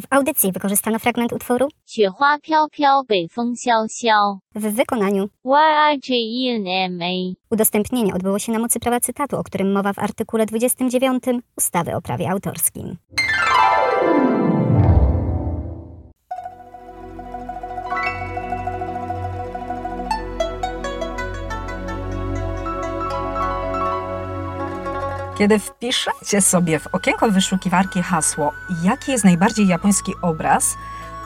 W audycji wykorzystano fragment utworu w wykonaniu Udostępnienie odbyło się na mocy prawa cytatu, o którym mowa w artykule 29 ustawy o prawie autorskim. Kiedy wpiszecie sobie w okienko wyszukiwarki hasło, jaki jest najbardziej japoński obraz,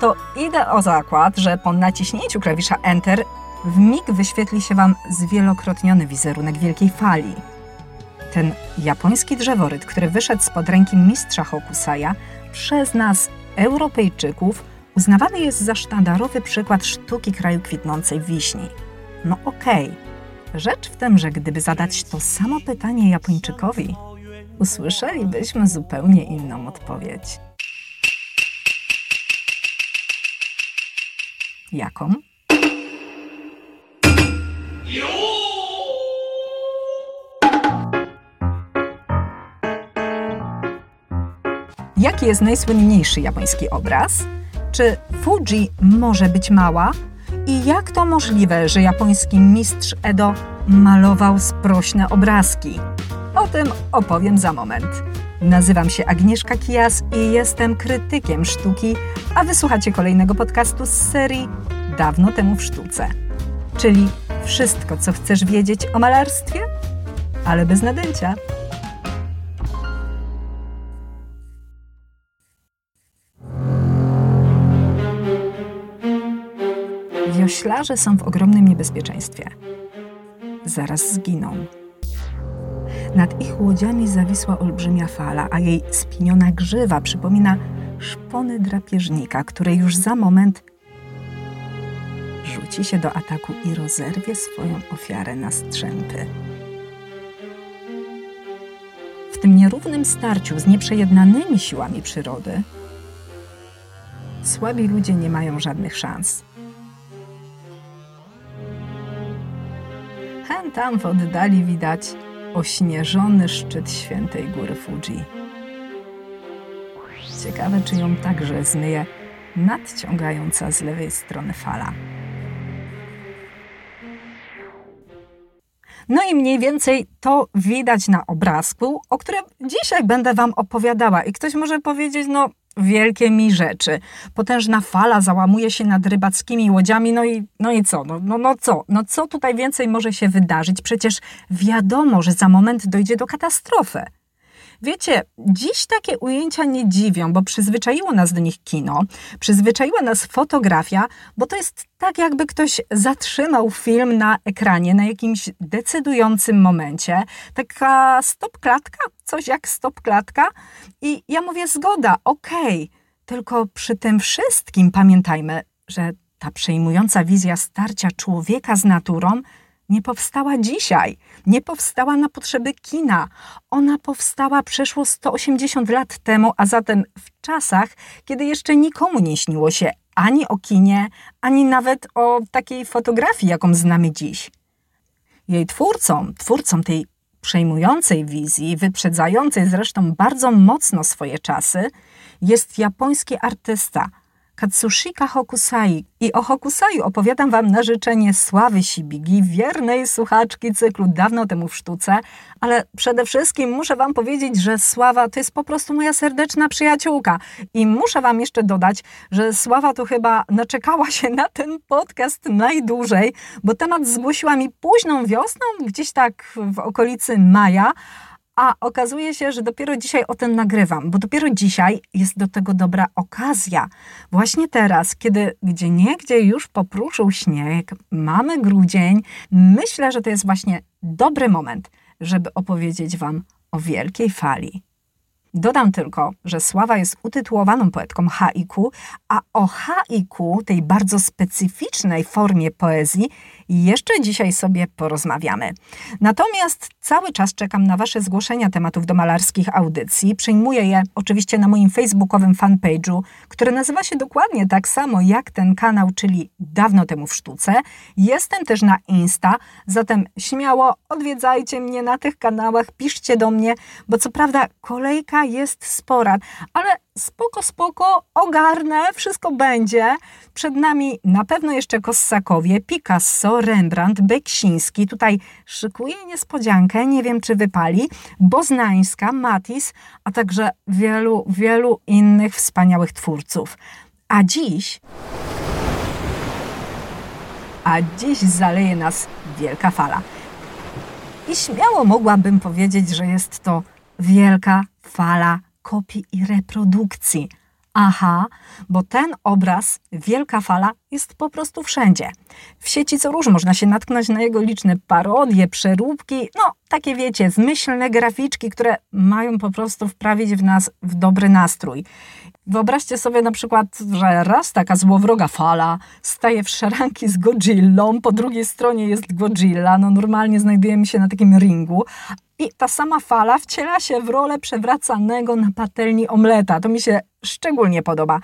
to idę o zakład, że po naciśnięciu klawisza Enter w mig wyświetli się Wam zwielokrotniony wizerunek wielkiej fali. Ten japoński drzeworyt, który wyszedł spod ręki mistrza Hokusaya, przez nas, Europejczyków, uznawany jest za sztandarowy przykład sztuki kraju kwitnącej wiśni. No okej, Rzecz w tym, że gdyby zadać to samo pytanie Japończykowi, usłyszelibyśmy zupełnie inną odpowiedź. Jaką? Jaki jest najsłynniejszy japoński obraz? Czy Fuji może być mała? I jak to możliwe, że japoński mistrz Edo malował sprośne obrazki? O tym opowiem za moment. Nazywam się Agnieszka Kijas i jestem krytykiem sztuki, a wysłuchacie kolejnego podcastu z serii Dawno temu w sztuce. Czyli wszystko, co chcesz wiedzieć o malarstwie, ale bez nadęcia. Wioślarze są w ogromnym niebezpieczeństwie. Zaraz zginą. Nad ich łodziami zawisła olbrzymia fala, a jej spiniona grzywa przypomina szpony drapieżnika, który już za moment rzuci się do ataku i rozerwie swoją ofiarę na strzępy. W tym nierównym starciu z nieprzejednanymi siłami przyrody słabi ludzie nie mają żadnych szans. Tam w oddali widać ośnieżony szczyt świętej góry Fuji. Ciekawe, czy ją także zmyje nadciągająca z lewej strony fala. No i mniej więcej to widać na obrazku, o którym dzisiaj będę Wam opowiadała. I ktoś może powiedzieć, no wielkie mi rzeczy. Potężna fala załamuje się nad rybackimi łodziami, no i, no i co? No, no, no co? No co tutaj więcej może się wydarzyć? Przecież wiadomo, że za moment dojdzie do katastrofy. Wiecie, dziś takie ujęcia nie dziwią, bo przyzwyczaiło nas do nich kino, przyzwyczaiła nas fotografia, bo to jest tak, jakby ktoś zatrzymał film na ekranie na jakimś decydującym momencie. Taka stop-klatka, coś jak stop-klatka. I ja mówię, zgoda, okej, tylko przy tym wszystkim pamiętajmy, że ta przejmująca wizja starcia człowieka z naturą nie powstała dzisiaj, nie powstała na potrzeby kina. Ona powstała przeszło 180 lat temu, a zatem w czasach, kiedy jeszcze nikomu nie śniło się ani o kinie, ani nawet o takiej fotografii, jaką znamy dziś. Jej twórcą, twórcą tej przejmującej wizji, wyprzedzającej zresztą bardzo mocno swoje czasy, jest japoński artysta Katsushika Hokusai. I o Hokusaju opowiadam Wam na życzenie Sławy Sibigi, wiernej słuchaczki cyklu dawno temu w sztuce, ale przede wszystkim muszę Wam powiedzieć, że Sława to jest po prostu moja serdeczna przyjaciółka. I muszę Wam jeszcze dodać, że Sława to chyba naczekała się na ten podcast najdłużej, bo temat zgłosiła mi późną wiosną, gdzieś tak w okolicy maja, a okazuje się, że dopiero dzisiaj o tym nagrywam, bo dopiero dzisiaj jest do tego dobra okazja. Właśnie teraz, kiedy gdzie niegdzie już popruszył śnieg, mamy grudzień, myślę, że to jest właśnie dobry moment, żeby opowiedzieć Wam o wielkiej fali. Dodam tylko, że Sława jest utytułowaną poetką haiku, a o haiku, tej bardzo specyficznej formie poezji, jeszcze dzisiaj sobie porozmawiamy. Natomiast cały czas czekam na Wasze zgłoszenia tematów do malarskich audycji. Przyjmuję je oczywiście na moim facebookowym fanpage'u, który nazywa się dokładnie tak samo jak ten kanał, czyli dawno temu w sztuce. Jestem też na Insta, zatem śmiało odwiedzajcie mnie na tych kanałach, piszcie do mnie, bo co prawda kolejka jest spora, ale spoko, spoko, ogarnę, wszystko będzie. Przed nami na pewno jeszcze Kossakowie, Picasso, Rembrandt, Beksiński. Tutaj szykuję niespodziankę, nie wiem czy wypali, Boznańska, Matisse, a także wielu, wielu innych wspaniałych twórców. A dziś... A dziś zaleje nas wielka fala. I śmiało mogłabym powiedzieć, że jest to wielka fala kopii i reprodukcji. Aha, bo ten obraz, wielka fala, jest po prostu wszędzie. W sieci co róż można się natknąć na jego liczne parodie, przeróbki, no takie wiecie, zmyślne graficzki, które mają po prostu wprawić w nas w dobry nastrój. Wyobraźcie sobie na przykład, że raz taka złowroga fala staje w szaranki z Godzillą, po drugiej stronie jest Godzilla, no normalnie znajdujemy się na takim ringu, i ta sama fala wciela się w rolę przewracanego na patelni omleta. To mi się szczególnie podoba.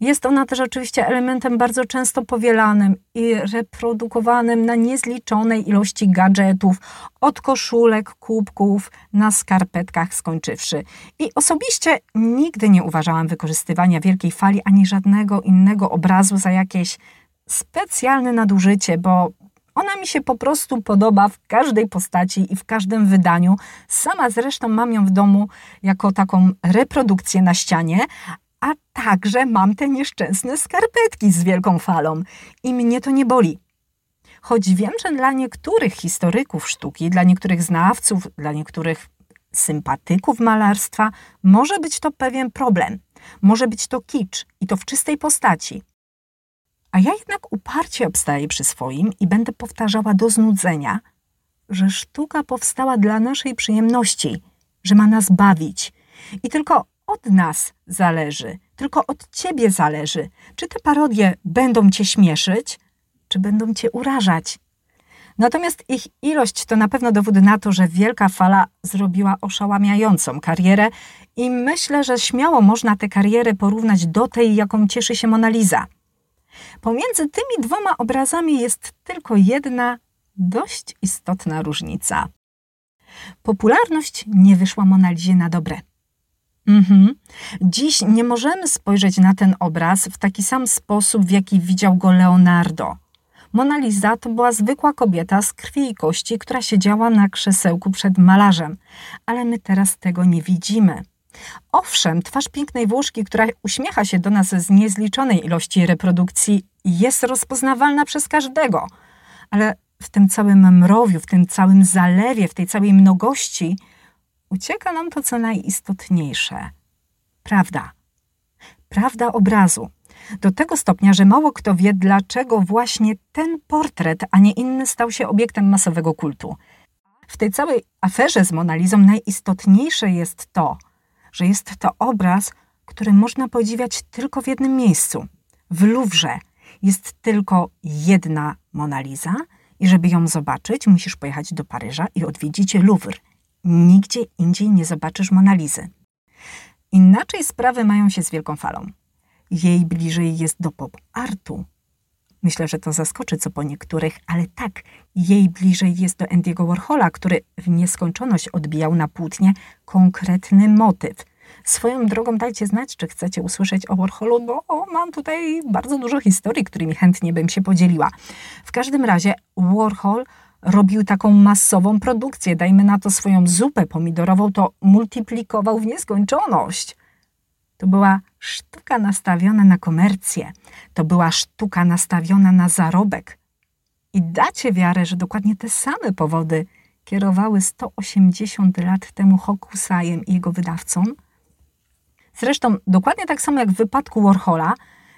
Jest ona też oczywiście elementem bardzo często powielanym i reprodukowanym na niezliczonej ilości gadżetów, od koszulek, kubków, na skarpetkach skończywszy. I osobiście nigdy nie uważałam wykorzystywania wielkiej fali ani żadnego innego obrazu za jakieś specjalne nadużycie, bo ona mi się po prostu podoba w każdej postaci i w każdym wydaniu. Sama zresztą mam ją w domu jako taką reprodukcję na ścianie, a także mam te nieszczęsne skarpetki z wielką falą i mnie to nie boli. Choć wiem, że dla niektórych historyków sztuki, dla niektórych znawców, dla niektórych sympatyków malarstwa może być to pewien problem. Może być to kicz i to w czystej postaci. A ja jednak uparcie obstaję przy swoim i będę powtarzała do znudzenia, że sztuka powstała dla naszej przyjemności, że ma nas bawić. I tylko od nas zależy, tylko od ciebie zależy, czy te parodie będą cię śmieszyć, czy będą cię urażać. Natomiast ich ilość to na pewno dowód na to, że wielka fala zrobiła oszałamiającą karierę i myślę, że śmiało można tę karierę porównać do tej, jaką cieszy się Mona Lisa. Pomiędzy tymi dwoma obrazami jest tylko jedna dość istotna różnica. Popularność nie wyszła Monalizie na dobre. Mhm. Dziś nie możemy spojrzeć na ten obraz w taki sam sposób, w jaki widział go Leonardo. Mona Lisa to była zwykła kobieta z krwi i kości, która siedziała na krzesełku przed malarzem, ale my teraz tego nie widzimy. Owszem, twarz pięknej Włoszki, która uśmiecha się do nas z niezliczonej ilości reprodukcji, jest rozpoznawalna przez każdego, ale w tym całym mrowiu, w tym całym zalewie, w tej całej mnogości ucieka nam to, co najistotniejsze prawda. Prawda obrazu. Do tego stopnia, że mało kto wie, dlaczego właśnie ten portret, a nie inny stał się obiektem masowego kultu. W tej całej aferze z Monalizą najistotniejsze jest to, że jest to obraz, który można podziwiać tylko w jednym miejscu. W Louvre jest tylko jedna Mona Lisa i żeby ją zobaczyć, musisz pojechać do Paryża i odwiedzić Louvre. Nigdzie indziej nie zobaczysz Monalizy. Inaczej sprawy mają się z Wielką Falą. Jej bliżej jest do pop artu. Myślę, że to zaskoczy co po niektórych, ale tak, jej bliżej jest do Andy'ego Warhola, który w nieskończoność odbijał na płótnie konkretny motyw. Swoją drogą dajcie znać, czy chcecie usłyszeć o Warholu, bo mam tutaj bardzo dużo historii, którymi chętnie bym się podzieliła. W każdym razie Warhol robił taką masową produkcję, dajmy na to swoją zupę pomidorową, to multiplikował w nieskończoność. To była sztuka nastawiona na komercję, to była sztuka nastawiona na zarobek. I dacie wiarę, że dokładnie te same powody kierowały 180 lat temu Hokusajem i jego wydawcą. Zresztą, dokładnie tak samo jak w wypadku Warhola,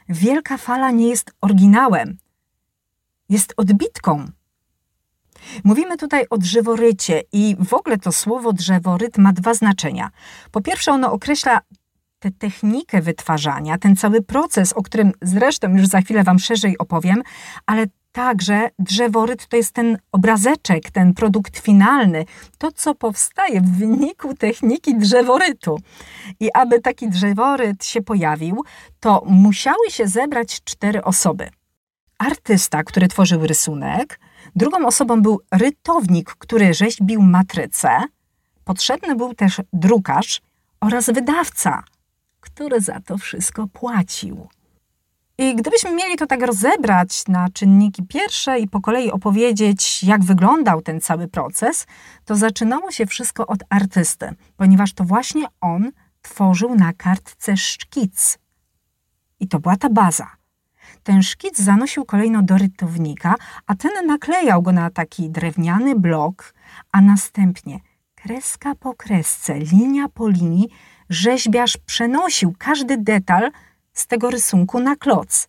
Wielka Fala nie jest oryginałem, jest odbitką. Mówimy tutaj o drzeworycie i w ogóle to słowo drzeworyt ma dwa znaczenia. Po pierwsze, ono określa tę technikę wytwarzania, ten cały proces, o którym zresztą już za chwilę Wam szerzej opowiem, ale Także drzeworyt to jest ten obrazeczek, ten produkt finalny, to co powstaje w wyniku techniki drzeworytu. I aby taki drzeworyt się pojawił, to musiały się zebrać cztery osoby. Artysta, który tworzył rysunek, drugą osobą był rytownik, który rzeźbił matrycę, potrzebny był też drukarz oraz wydawca, który za to wszystko płacił. I gdybyśmy mieli to tak rozebrać na czynniki pierwsze i po kolei opowiedzieć, jak wyglądał ten cały proces, to zaczynało się wszystko od artysty, ponieważ to właśnie on tworzył na kartce szkic. I to była ta baza. Ten szkic zanosił kolejno do rytownika, a ten naklejał go na taki drewniany blok, a następnie kreska po kresce, linia po linii, rzeźbiarz przenosił każdy detal z tego rysunku na kloc.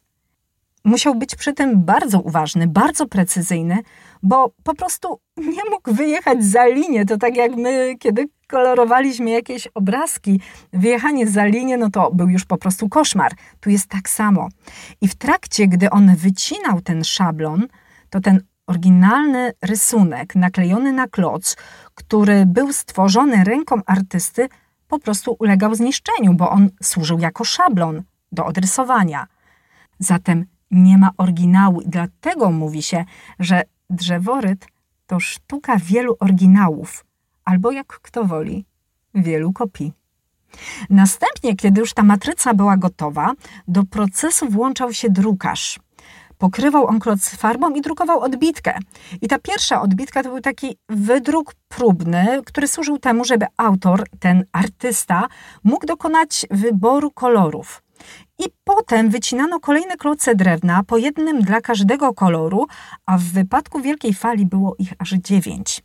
Musiał być przy tym bardzo uważny, bardzo precyzyjny, bo po prostu nie mógł wyjechać za linię. To tak jak my, kiedy kolorowaliśmy jakieś obrazki, wyjechanie za linię, no to był już po prostu koszmar. Tu jest tak samo. I w trakcie, gdy on wycinał ten szablon, to ten oryginalny rysunek naklejony na kloc, który był stworzony ręką artysty, po prostu ulegał zniszczeniu, bo on służył jako szablon do odrysowania. Zatem nie ma oryginału i dlatego mówi się, że drzeworyt to sztuka wielu oryginałów, albo jak kto woli, wielu kopii. Następnie, kiedy już ta matryca była gotowa, do procesu włączał się drukarz. Pokrywał on kloc farbą i drukował odbitkę. I ta pierwsza odbitka to był taki wydruk próbny, który służył temu, żeby autor, ten artysta, mógł dokonać wyboru kolorów. I potem wycinano kolejne kloce drewna, po jednym dla każdego koloru, a w wypadku wielkiej fali było ich aż dziewięć.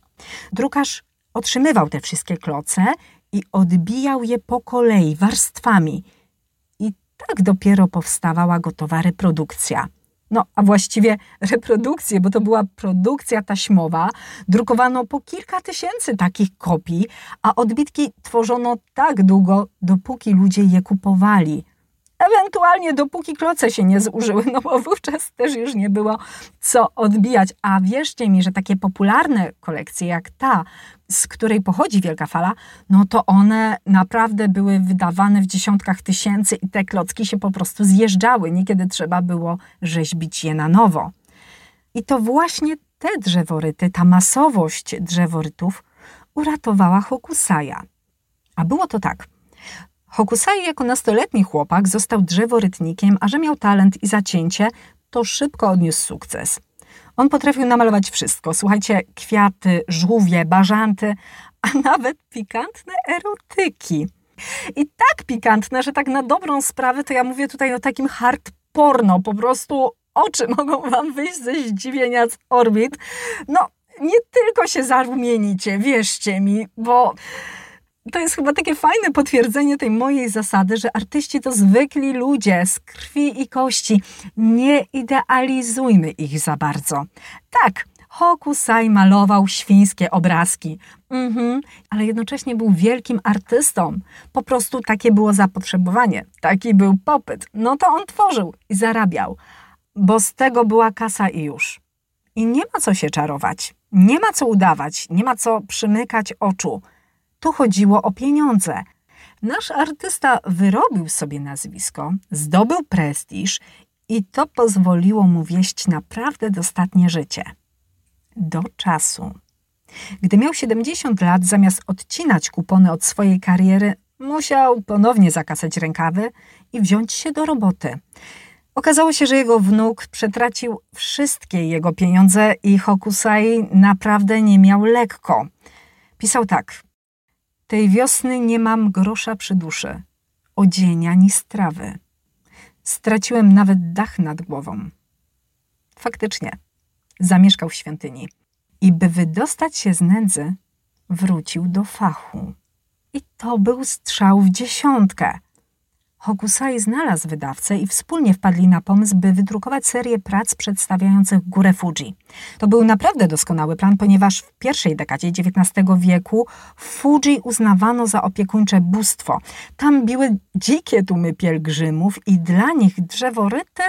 Drukarz otrzymywał te wszystkie kloce i odbijał je po kolei, warstwami. I tak dopiero powstawała gotowa reprodukcja. No, a właściwie reprodukcje, bo to była produkcja taśmowa, drukowano po kilka tysięcy takich kopii, a odbitki tworzono tak długo, dopóki ludzie je kupowali. Ewentualnie dopóki kloce się nie zużyły, no bo wówczas też już nie było co odbijać. A wierzcie mi, że takie popularne kolekcje jak ta, z której pochodzi Wielka Fala, no to one naprawdę były wydawane w dziesiątkach tysięcy i te klocki się po prostu zjeżdżały. Niekiedy trzeba było rzeźbić je na nowo. I to właśnie te drzeworyty, ta masowość drzeworytów uratowała Hokusaja. A było to tak. Hokusai jako nastoletni chłopak został drzeworytnikiem, a że miał talent i zacięcie, to szybko odniósł sukces. On potrafił namalować wszystko. Słuchajcie, kwiaty, żółwie, bażanty, a nawet pikantne erotyki. I tak pikantne, że tak na dobrą sprawę to ja mówię tutaj o takim hard porno. Po prostu oczy mogą wam wyjść ze zdziwienia z orbit. No, nie tylko się zarumienicie, wierzcie mi, bo to jest chyba takie fajne potwierdzenie tej mojej zasady, że artyści to zwykli ludzie z krwi i kości. Nie idealizujmy ich za bardzo. Tak, Hokusai malował świńskie obrazki, mhm, ale jednocześnie był wielkim artystą. Po prostu takie było zapotrzebowanie, taki był popyt. No to on tworzył i zarabiał, bo z tego była kasa i już. I nie ma co się czarować, nie ma co udawać, nie ma co przymykać oczu. Tu chodziło o pieniądze. Nasz artysta wyrobił sobie nazwisko, zdobył prestiż i to pozwoliło mu wieść naprawdę dostatnie życie. Do czasu. Gdy miał 70 lat, zamiast odcinać kupony od swojej kariery, musiał ponownie zakasać rękawy i wziąć się do roboty. Okazało się, że jego wnuk przetracił wszystkie jego pieniądze i Hokusai naprawdę nie miał lekko. Pisał tak. Tej wiosny nie mam grosza przy duszy, odzienia ani strawy. Straciłem nawet dach nad głową. Faktycznie, zamieszkał w świątyni i by wydostać się z nędzy, wrócił do fachu. I to był strzał w dziesiątkę. Hokusai znalazł wydawcę i wspólnie wpadli na pomysł, by wydrukować serię prac przedstawiających górę Fuji. To był naprawdę doskonały plan, ponieważ w pierwszej dekadzie XIX wieku Fuji uznawano za opiekuńcze bóstwo. Tam biły dzikie tłumy pielgrzymów i dla nich drzeworyty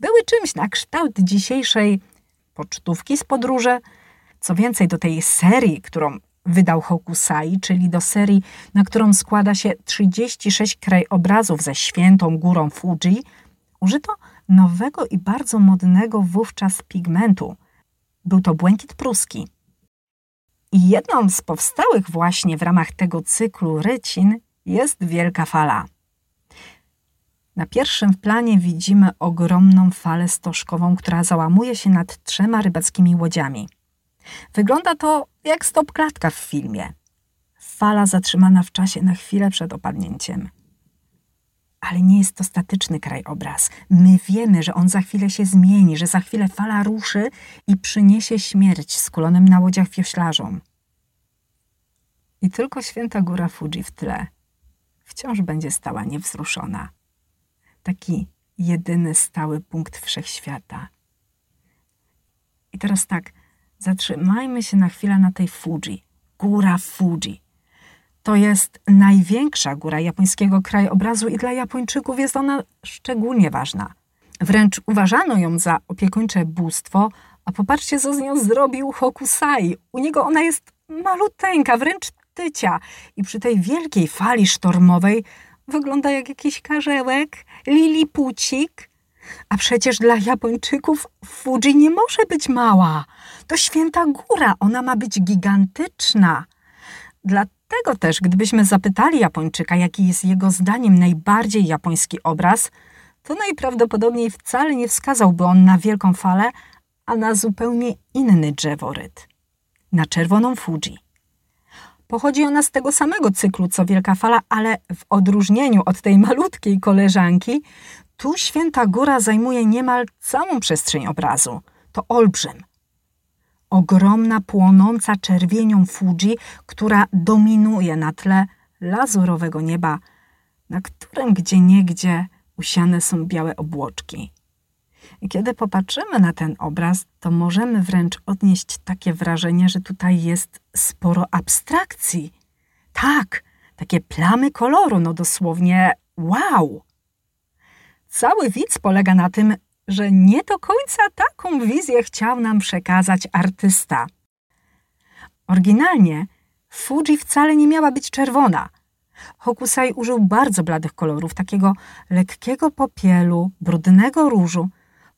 były czymś na kształt dzisiejszej pocztówki z podróży. Co więcej, do tej serii, którą wydał Hokusai, czyli do serii, na którą składa się 36 krajobrazów ze świętą górą Fuji, użyto nowego i bardzo modnego wówczas pigmentu. Był to błękit pruski. I jedną z powstałych właśnie w ramach tego cyklu rycin jest wielka fala. Na pierwszym planie widzimy ogromną falę stożkową, która załamuje się nad trzema rybackimi łodziami. Wygląda to jak stopklatka w filmie. Fala zatrzymana w czasie na chwilę przed opadnięciem. Ale nie jest to statyczny krajobraz. My wiemy, że on za chwilę się zmieni, że za chwilę fala ruszy i przyniesie śmierć skulonym na łodziach wioślarzom. I tylko święta góra Fuji w tle wciąż będzie stała niewzruszona. Taki jedyny stały punkt wszechświata. I teraz tak, zatrzymajmy się na chwilę na tej Fuji. Góra Fuji. To jest największa góra japońskiego krajobrazu i dla Japończyków jest ona szczególnie ważna. Wręcz uważano ją za opiekuńcze bóstwo, a popatrzcie, co z nią zrobił Hokusai. U niego ona jest maluteńka, wręcz tycia. I przy tej wielkiej fali sztormowej wygląda jak jakiś karzełek, lilipucik. A przecież dla Japończyków Fuji nie może być mała. To święta góra, ona ma być gigantyczna. Dlatego też, gdybyśmy zapytali Japończyka, jaki jest jego zdaniem najbardziej japoński obraz, to najprawdopodobniej wcale nie wskazałby on na wielką falę, a na zupełnie inny drzeworyt na czerwoną Fuji. Pochodzi ona z tego samego cyklu co Wielka Fala, ale w odróżnieniu od tej malutkiej koleżanki, tu Święta Góra zajmuje niemal całą przestrzeń obrazu. To olbrzym. Ogromna, płonąca czerwienią Fuji, która dominuje na tle lazurowego nieba, na którym gdzieniegdzie usiane są białe obłoczki. I kiedy popatrzymy na ten obraz, to możemy wręcz odnieść takie wrażenie, że tutaj jest sporo abstrakcji. Tak, takie plamy koloru, no dosłownie wow! Cały widz polega na tym, że nie do końca taką wizję chciał nam przekazać artysta. Oryginalnie Fuji wcale nie miała być czerwona. Hokusai użył bardzo bladych kolorów, takiego lekkiego popielu, brudnego różu,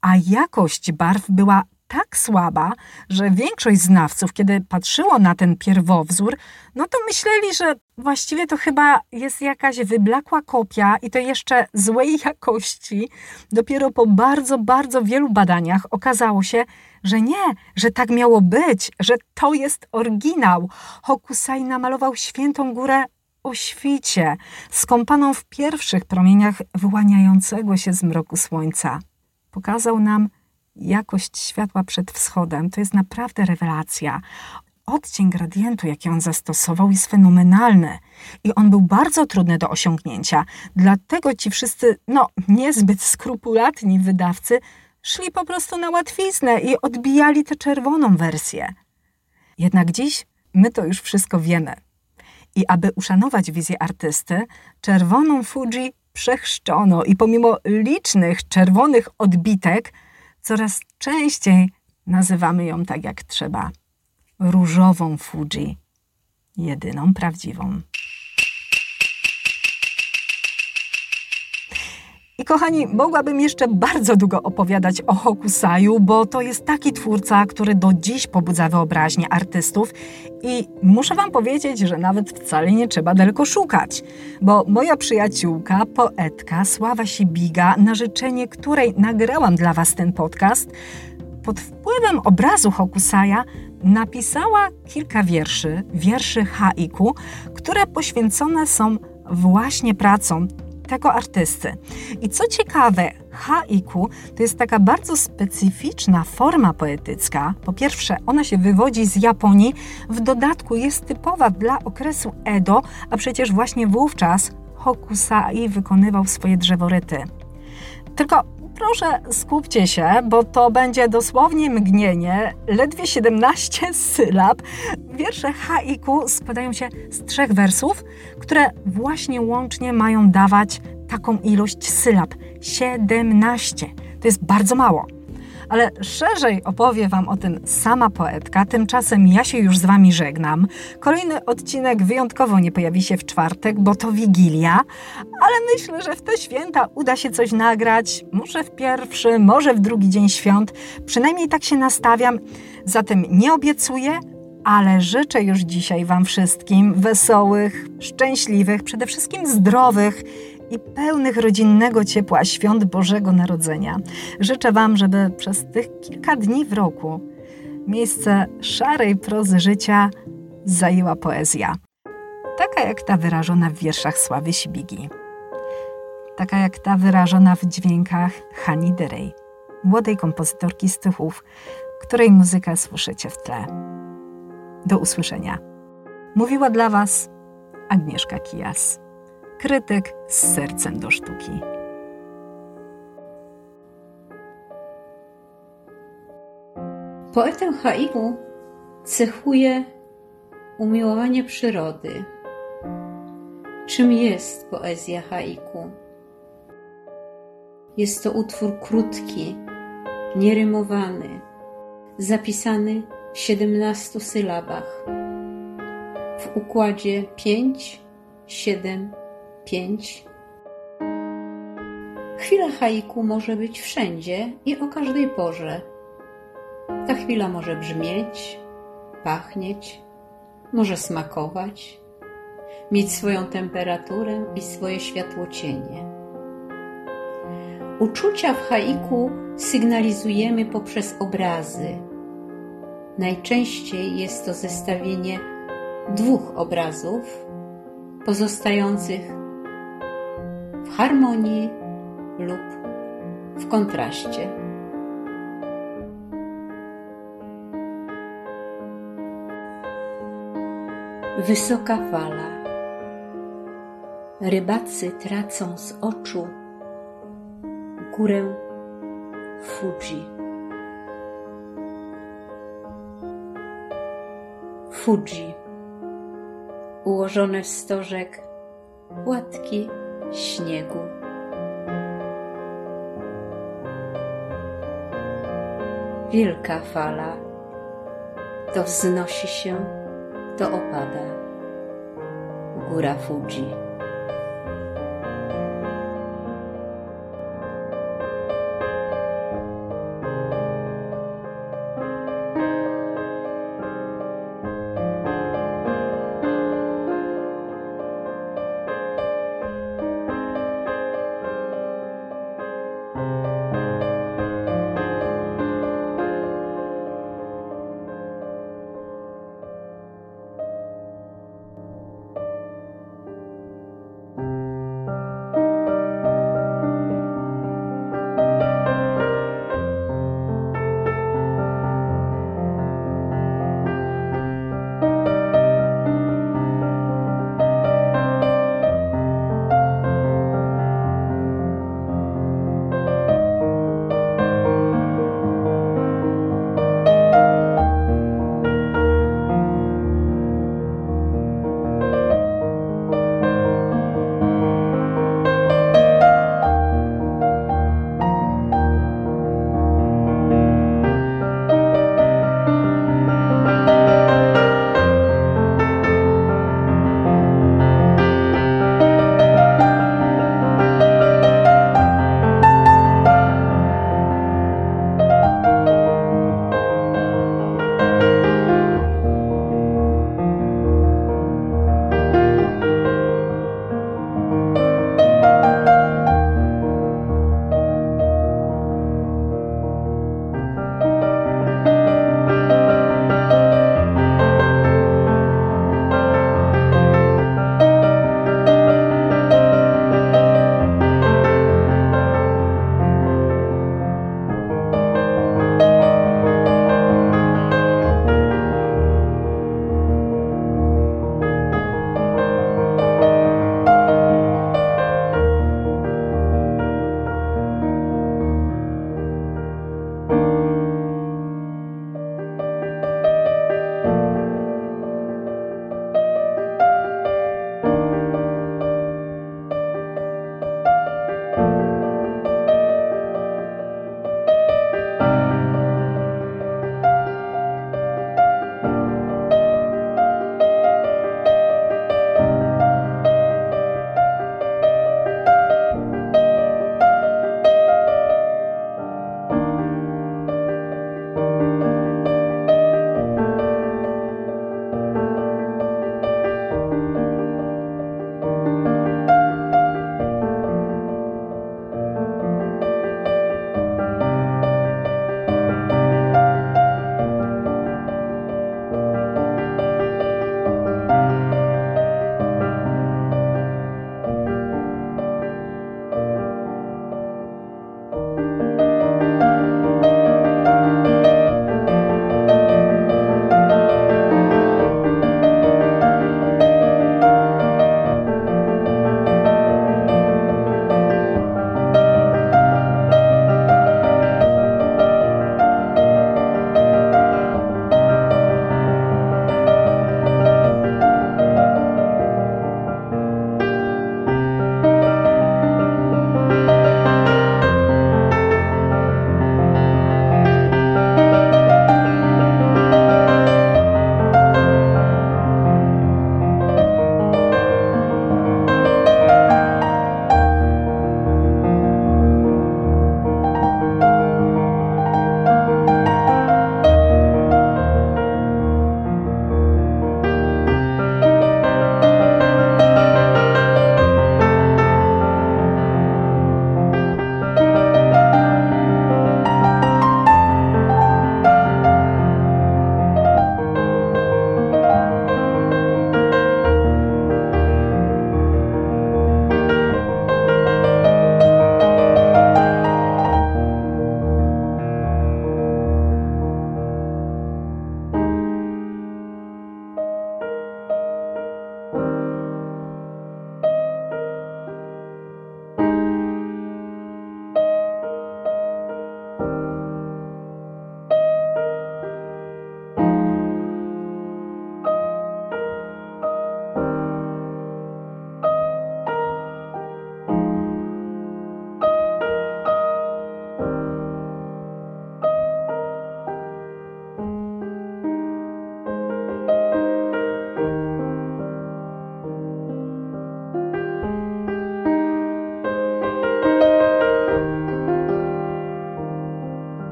a jakość barw była tak słaba, że większość znawców, kiedy patrzyło na ten pierwowzór, no to myśleli, że właściwie to chyba jest jakaś wyblakła kopia i to jeszcze złej jakości. Dopiero po bardzo, bardzo wielu badaniach okazało się, że nie, że tak miało być, że to jest oryginał. Hokusai namalował świętą górę o świcie, skąpaną w pierwszych promieniach wyłaniającego się z mroku słońca pokazał nam jakość światła przed wschodem. To jest naprawdę rewelacja. Odcień gradientu, jaki on zastosował, jest fenomenalny i on był bardzo trudny do osiągnięcia. Dlatego ci wszyscy, no, niezbyt skrupulatni wydawcy szli po prostu na łatwiznę i odbijali tę czerwoną wersję. Jednak dziś my to już wszystko wiemy. I aby uszanować wizję artysty, czerwoną Fuji przechrzczono i pomimo licznych czerwonych odbitek, coraz częściej nazywamy ją tak jak trzeba różową Fuji, jedyną prawdziwą. I kochani, mogłabym jeszcze bardzo długo opowiadać o Hokusaju, bo to jest taki twórca, który do dziś pobudza wyobraźnię artystów. I muszę Wam powiedzieć, że nawet wcale nie trzeba daleko szukać, bo moja przyjaciółka, poetka Sława Sibiga, na życzenie której nagrałam dla Was ten podcast, pod wpływem obrazu Hokusaja napisała kilka wierszy, wierszy haiku, które poświęcone są właśnie pracom tego artysty. I co ciekawe, haiku to jest taka bardzo specyficzna forma poetycka. Po pierwsze, ona się wywodzi z Japonii, w dodatku jest typowa dla okresu Edo, a przecież właśnie wówczas Hokusai wykonywał swoje drzeworyty. Tylko proszę skupcie się, bo to będzie dosłownie mgnienie, ledwie 17 sylab. Wiersze haiku składają się z trzech wersów, które właśnie łącznie mają dawać taką ilość sylab 17. To jest bardzo mało. Ale szerzej opowie Wam o tym sama poetka. Tymczasem ja się już z Wami żegnam. Kolejny odcinek wyjątkowo nie pojawi się w czwartek, bo to Wigilia, ale myślę, że w te święta uda się coś nagrać. Może w pierwszy, może w drugi dzień świąt. Przynajmniej tak się nastawiam. Zatem nie obiecuję, ale życzę już dzisiaj Wam wszystkim wesołych, szczęśliwych, przede wszystkim zdrowych i pełnych rodzinnego ciepła świąt Bożego Narodzenia. Życzę Wam, żeby przez tych kilka dni w roku miejsce szarej prozy życia zajęła poezja. Taka jak ta wyrażona w wierszach Sławy Sibigi. Taka jak ta wyrażona w dźwiękach Hani Derej, młodej kompozytorki z Tychów, której muzykę słyszycie w tle. Do usłyszenia. Mówiła dla Was Agnieszka Kijas, krytyk z sercem do sztuki. Poetę haiku cechuje umiłowanie przyrody. Czym jest poezja haiku? Jest to utwór krótki, nierymowany, zapisany w 17 sylabach w układzie 5, 7, 5. Chwila haiku może być wszędzie i o każdej porze. Ta chwila może brzmieć, pachnieć, może smakować, mieć swoją temperaturę i swoje światłocienie. Uczucia w haiku sygnalizujemy poprzez obrazy. Najczęściej jest to zestawienie dwóch obrazów pozostających w harmonii lub w kontraście. Wysoka fala. Rybacy tracą z oczu górę Fuji. Fuji. Ułożone w stożek płatki śniegu. Wielka fala to wznosi się, to opada. Góra Fuji.